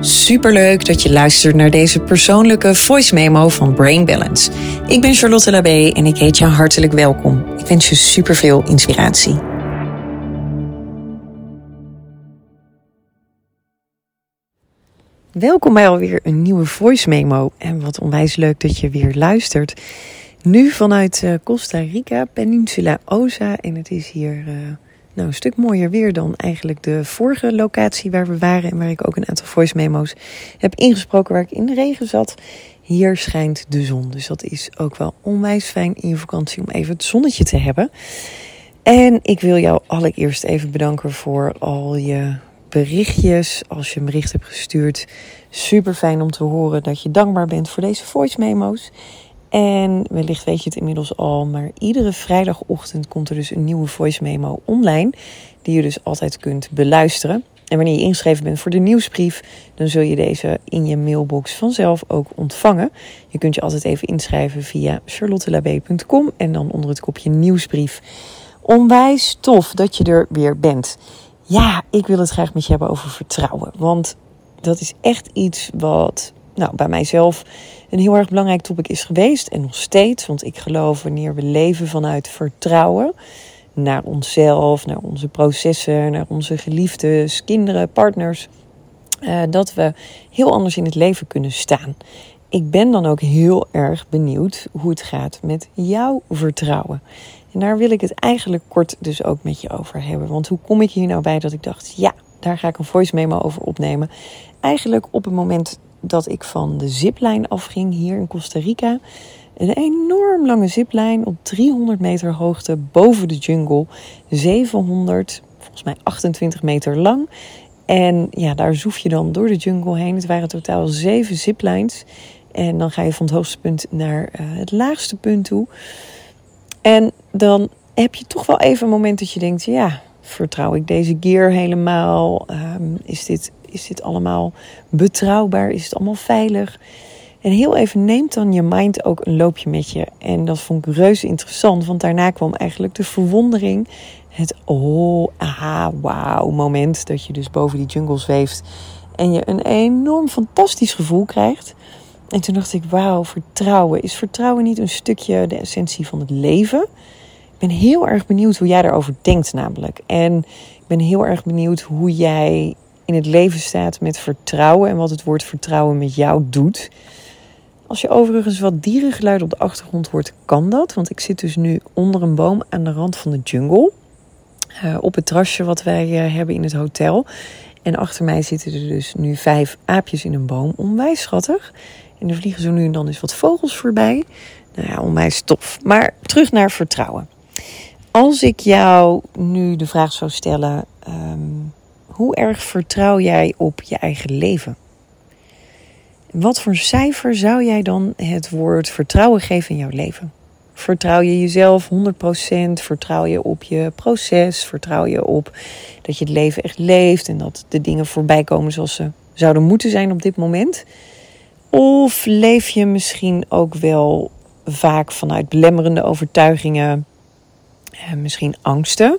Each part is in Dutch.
Superleuk dat je luistert naar deze persoonlijke voice memo van Brain Balance. Ik ben Charlotte Labé en ik heet je hartelijk welkom. Ik wens je superveel inspiratie. Welkom bij alweer een nieuwe voice memo. En wat onwijs leuk dat je weer luistert. Nu vanuit eh, Costa Rica, Peninsula Osa. En het is hier uh, nou, een stuk mooier weer dan eigenlijk de vorige locatie waar we waren. En waar ik ook een aantal voice memo's heb ingesproken waar ik in de regen zat. Hier schijnt de zon. Dus dat is ook wel onwijs fijn in je vakantie om even het zonnetje te hebben. En ik wil jou allereerst even bedanken voor al je berichtjes. Als je een bericht hebt gestuurd. Super fijn om te horen dat je dankbaar bent voor deze voice memo's. En wellicht weet je het inmiddels al, maar iedere vrijdagochtend komt er dus een nieuwe voice memo online. Die je dus altijd kunt beluisteren. En wanneer je ingeschreven bent voor de nieuwsbrief, dan zul je deze in je mailbox vanzelf ook ontvangen. Je kunt je altijd even inschrijven via charlottelabé.com en dan onder het kopje nieuwsbrief. Onwijs tof dat je er weer bent. Ja, ik wil het graag met je hebben over vertrouwen. Want dat is echt iets wat nou, bij mijzelf een heel erg belangrijk topic is geweest en nog steeds. Want ik geloof wanneer we leven vanuit vertrouwen naar onszelf, naar onze processen, naar onze geliefdes, kinderen, partners, uh, dat we heel anders in het leven kunnen staan. Ik ben dan ook heel erg benieuwd hoe het gaat met jouw vertrouwen. En daar wil ik het eigenlijk kort dus ook met je over hebben. Want hoe kom ik hier nou bij dat ik dacht, ja, daar ga ik een voice memo over opnemen. Eigenlijk op het moment dat ik van de ziplijn afging hier in Costa Rica. Een enorm lange ziplijn op 300 meter hoogte boven de jungle. 700, volgens mij 28 meter lang. En ja, daar zoef je dan door de jungle heen. Het waren totaal zeven ziplines. En dan ga je van het hoogste punt naar uh, het laagste punt toe. En dan heb je toch wel even een moment dat je denkt: ja, vertrouw ik deze gear helemaal? Um, is dit is dit allemaal betrouwbaar? Is het allemaal veilig? En heel even neemt dan je mind ook een loopje met je. En dat vond ik reuze interessant, want daarna kwam eigenlijk de verwondering. Het oh, aha, wauw moment dat je dus boven die jungle zweeft. En je een enorm fantastisch gevoel krijgt. En toen dacht ik, wauw, vertrouwen. Is vertrouwen niet een stukje de essentie van het leven? Ik ben heel erg benieuwd hoe jij daarover denkt namelijk. En ik ben heel erg benieuwd hoe jij in het leven staat met vertrouwen en wat het woord vertrouwen met jou doet. Als je overigens wat dierengeluid op de achtergrond hoort, kan dat. Want ik zit dus nu onder een boom aan de rand van de jungle. Uh, op het terrasje wat wij uh, hebben in het hotel. En achter mij zitten er dus nu vijf aapjes in een boom. Onwijs schattig. En er vliegen zo nu en dan eens wat vogels voorbij. Nou ja, onwijs tof. Maar terug naar vertrouwen. Als ik jou nu de vraag zou stellen: um, hoe erg vertrouw jij op je eigen leven? Wat voor cijfer zou jij dan het woord vertrouwen geven in jouw leven? Vertrouw je jezelf 100%? Vertrouw je op je proces? Vertrouw je op dat je het leven echt leeft en dat de dingen voorbij komen zoals ze zouden moeten zijn op dit moment? Of leef je misschien ook wel vaak vanuit belemmerende overtuigingen, misschien angsten?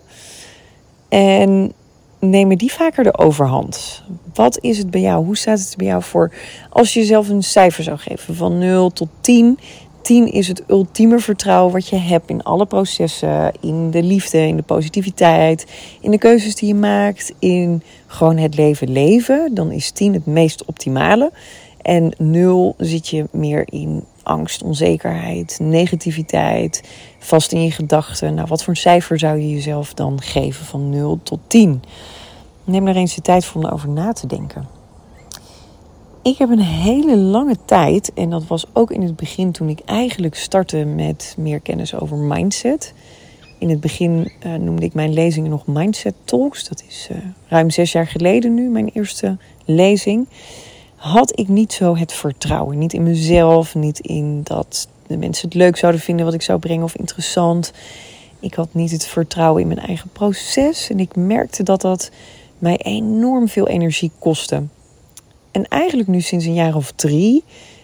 En nemen die vaker de overhand? Wat is het bij jou? Hoe staat het bij jou voor als je jezelf een cijfer zou geven van 0 tot 10? 10 is het ultieme vertrouwen wat je hebt in alle processen, in de liefde, in de positiviteit, in de keuzes die je maakt, in gewoon het leven leven. Dan is 10 het meest optimale. En 0 zit je meer in angst, onzekerheid, negativiteit, vast in je gedachten. Nou, wat voor een cijfer zou je jezelf dan geven van 0 tot 10? Neem er eens de tijd voor om erover na te denken. Ik heb een hele lange tijd, en dat was ook in het begin toen ik eigenlijk startte met meer kennis over mindset. In het begin uh, noemde ik mijn lezingen nog Mindset Talks. Dat is uh, ruim zes jaar geleden nu, mijn eerste lezing had ik niet zo het vertrouwen. Niet in mezelf, niet in dat de mensen het leuk zouden vinden wat ik zou brengen of interessant. Ik had niet het vertrouwen in mijn eigen proces. En ik merkte dat dat mij enorm veel energie kostte. En eigenlijk nu sinds een jaar of drie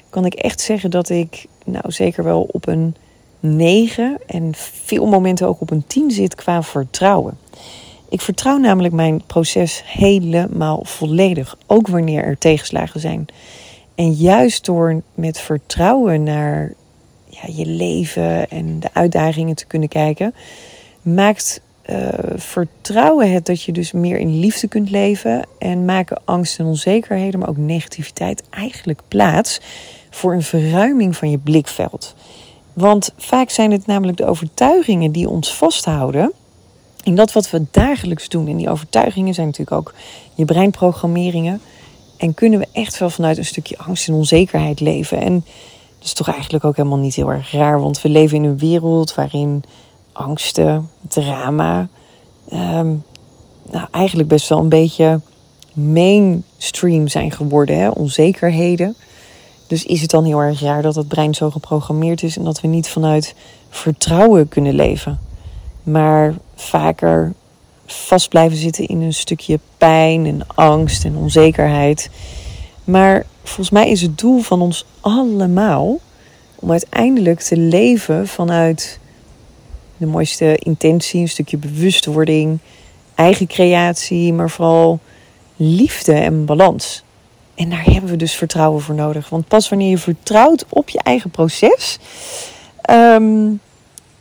kan ik echt zeggen dat ik nou zeker wel op een 9 en veel momenten ook op een 10 zit qua vertrouwen. Ik vertrouw namelijk mijn proces helemaal volledig, ook wanneer er tegenslagen zijn. En juist door met vertrouwen naar ja, je leven en de uitdagingen te kunnen kijken, maakt uh, vertrouwen het dat je dus meer in liefde kunt leven en maken angst en onzekerheden, maar ook negativiteit eigenlijk plaats voor een verruiming van je blikveld. Want vaak zijn het namelijk de overtuigingen die ons vasthouden in dat wat we dagelijks doen. En die overtuigingen zijn natuurlijk ook je breinprogrammeringen. En kunnen we echt wel vanuit een stukje angst en onzekerheid leven. En dat is toch eigenlijk ook helemaal niet heel erg raar, want we leven in een wereld waarin angsten, drama, ehm, nou, eigenlijk best wel een beetje mainstream zijn geworden. Hè? Onzekerheden. Dus is het dan heel erg raar dat het brein zo geprogrammeerd is en dat we niet vanuit vertrouwen kunnen leven, maar vaker vast blijven zitten in een stukje pijn en angst en onzekerheid. Maar volgens mij is het doel van ons allemaal om uiteindelijk te leven vanuit de mooiste intentie, een stukje bewustwording, eigen creatie, maar vooral liefde en balans. En daar hebben we dus vertrouwen voor nodig. Want pas wanneer je vertrouwt op je eigen proces, ehm,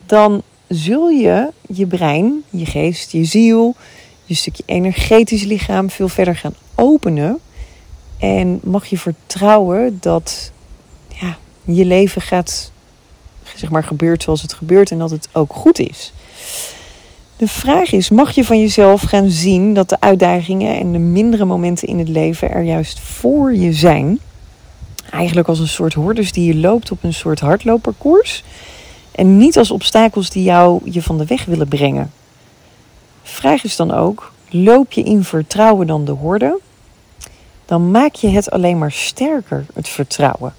dan zul je je brein, je geest, je ziel, je stukje energetisch lichaam veel verder gaan openen. En mag je vertrouwen dat ja, je leven gaat zeg maar, gebeurt zoals het gebeurt en dat het ook goed is. De vraag is: mag je van jezelf gaan zien dat de uitdagingen en de mindere momenten in het leven er juist voor je zijn? Eigenlijk als een soort hordes die je loopt op een soort hardloperkoers. En niet als obstakels die jou je van de weg willen brengen. Vraag is dan ook: loop je in vertrouwen dan de horde? Dan maak je het alleen maar sterker, het vertrouwen.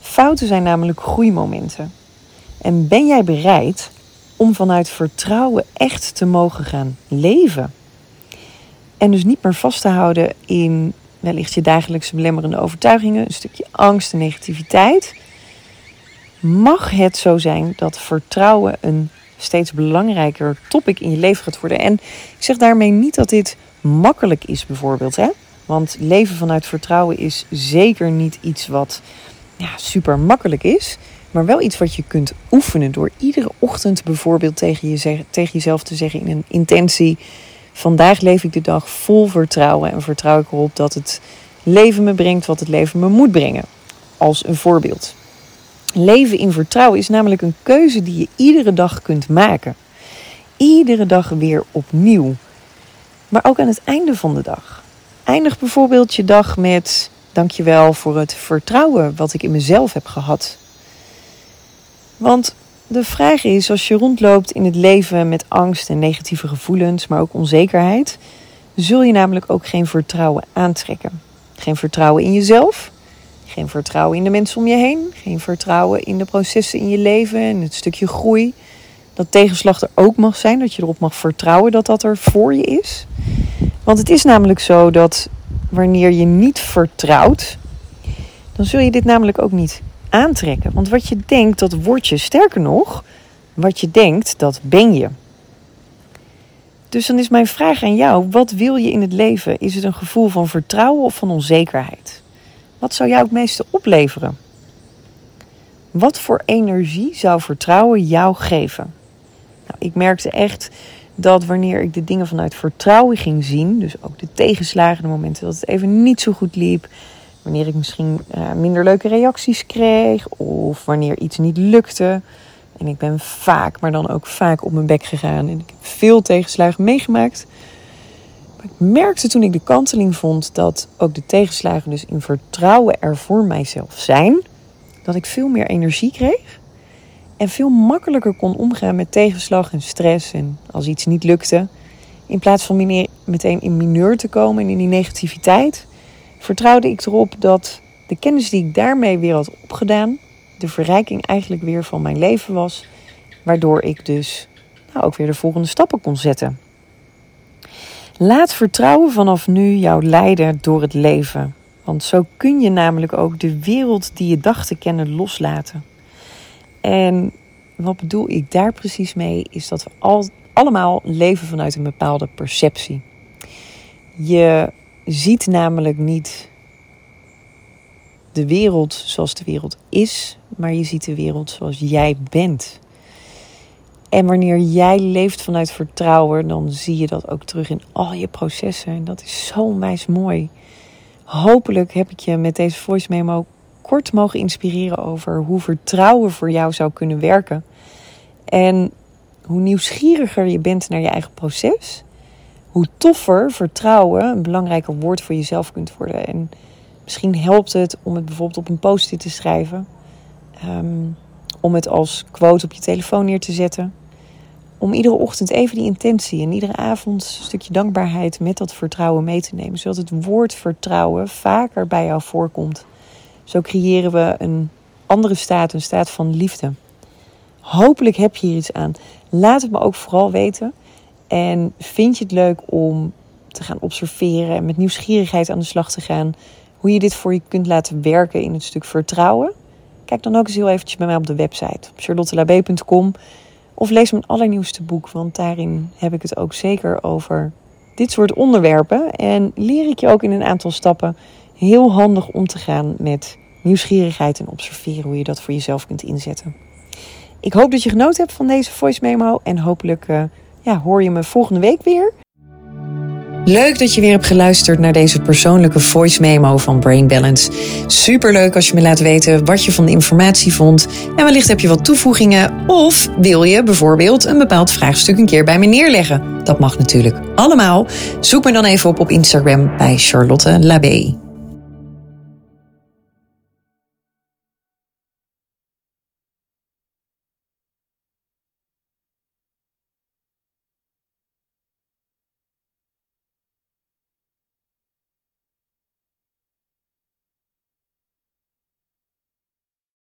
Fouten zijn namelijk groeimomenten. En ben jij bereid om vanuit vertrouwen echt te mogen gaan leven? En dus niet meer vast te houden in wellicht je dagelijkse belemmerende overtuigingen, een stukje angst en negativiteit. Mag het zo zijn dat vertrouwen een steeds belangrijker topic in je leven gaat worden? En ik zeg daarmee niet dat dit makkelijk is, bijvoorbeeld. Hè? Want leven vanuit vertrouwen is zeker niet iets wat ja, super makkelijk is. Maar wel iets wat je kunt oefenen door iedere ochtend bijvoorbeeld tegen, je, tegen jezelf te zeggen in een intentie. Vandaag leef ik de dag vol vertrouwen en vertrouw ik erop dat het leven me brengt wat het leven me moet brengen. Als een voorbeeld. Leven in vertrouwen is namelijk een keuze die je iedere dag kunt maken. Iedere dag weer opnieuw. Maar ook aan het einde van de dag. Eindig bijvoorbeeld je dag met dankjewel voor het vertrouwen wat ik in mezelf heb gehad want de vraag is, als je rondloopt in het leven met angst en negatieve gevoelens, maar ook onzekerheid, zul je namelijk ook geen vertrouwen aantrekken. Geen vertrouwen in jezelf, geen vertrouwen in de mensen om je heen, geen vertrouwen in de processen in je leven en het stukje groei. Dat tegenslag er ook mag zijn, dat je erop mag vertrouwen dat dat er voor je is. Want het is namelijk zo dat wanneer je niet vertrouwt, dan zul je dit namelijk ook niet aantrekken. Want wat je denkt, dat word je. Sterker nog, wat je denkt, dat ben je. Dus dan is mijn vraag aan jou: wat wil je in het leven? Is het een gevoel van vertrouwen of van onzekerheid? Wat zou jou het meeste opleveren? Wat voor energie zou vertrouwen jou geven? Nou, ik merkte echt dat wanneer ik de dingen vanuit vertrouwen ging zien, dus ook de tegenslagen, de momenten dat het even niet zo goed liep, Wanneer ik misschien uh, minder leuke reacties kreeg of wanneer iets niet lukte. En ik ben vaak, maar dan ook vaak op mijn bek gegaan. En ik heb veel tegenslagen meegemaakt. Ik merkte toen ik de kanteling vond dat ook de tegenslagen dus in vertrouwen er voor mijzelf zijn. Dat ik veel meer energie kreeg. En veel makkelijker kon omgaan met tegenslag en stress. En als iets niet lukte. In plaats van meteen in mineur te komen en in die negativiteit vertrouwde ik erop dat de kennis die ik daarmee weer had opgedaan, de verrijking eigenlijk weer van mijn leven was, waardoor ik dus nou, ook weer de volgende stappen kon zetten. Laat vertrouwen vanaf nu jou leiden door het leven. Want zo kun je namelijk ook de wereld die je dacht te kennen loslaten. En wat bedoel ik daar precies mee? Is dat we al, allemaal leven vanuit een bepaalde perceptie. Je ziet namelijk niet de wereld zoals de wereld is, maar je ziet de wereld zoals jij bent. En wanneer jij leeft vanuit vertrouwen, dan zie je dat ook terug in al je processen. En dat is zo onwijs mooi. Hopelijk heb ik je met deze voice memo kort mogen inspireren over hoe vertrouwen voor jou zou kunnen werken. En hoe nieuwsgieriger je bent naar je eigen proces, hoe toffer vertrouwen een belangrijker woord voor jezelf kunt worden. En misschien helpt het om het bijvoorbeeld op een post-it te schrijven. Ehm, om het als quote op je telefoon neer te zetten. Om iedere ochtend even die intentie en iedere avond een stukje dankbaarheid met dat vertrouwen mee te nemen. Zodat het woord vertrouwen vaker bij jou voorkomt. Zo creëren we een andere staat, een staat van liefde. Hopelijk heb je hier iets aan. Laat het me ook vooral weten. En vind je het leuk om te gaan observeren en met nieuwsgierigheid aan de slag te gaan? Hoe je dit voor je kunt laten werken in het stuk vertrouwen? Kijk dan ook eens heel eventjes bij mij op de website charlottelab.com of lees mijn allernieuwste boek, want daarin heb ik het ook zeker over dit soort onderwerpen. En leer ik je ook in een aantal stappen heel handig om te gaan met nieuwsgierigheid en observeren hoe je dat voor jezelf kunt inzetten. Ik hoop dat je genoten hebt van deze voice memo en hopelijk uh, ja, hoor je me volgende week weer. Leuk dat je weer hebt geluisterd naar deze persoonlijke voice memo van Brain Balance. Super leuk als je me laat weten wat je van de informatie vond. En wellicht heb je wat toevoegingen. Of wil je bijvoorbeeld een bepaald vraagstuk een keer bij me neerleggen. Dat mag natuurlijk allemaal. Zoek me dan even op op Instagram bij Charlotte Labé.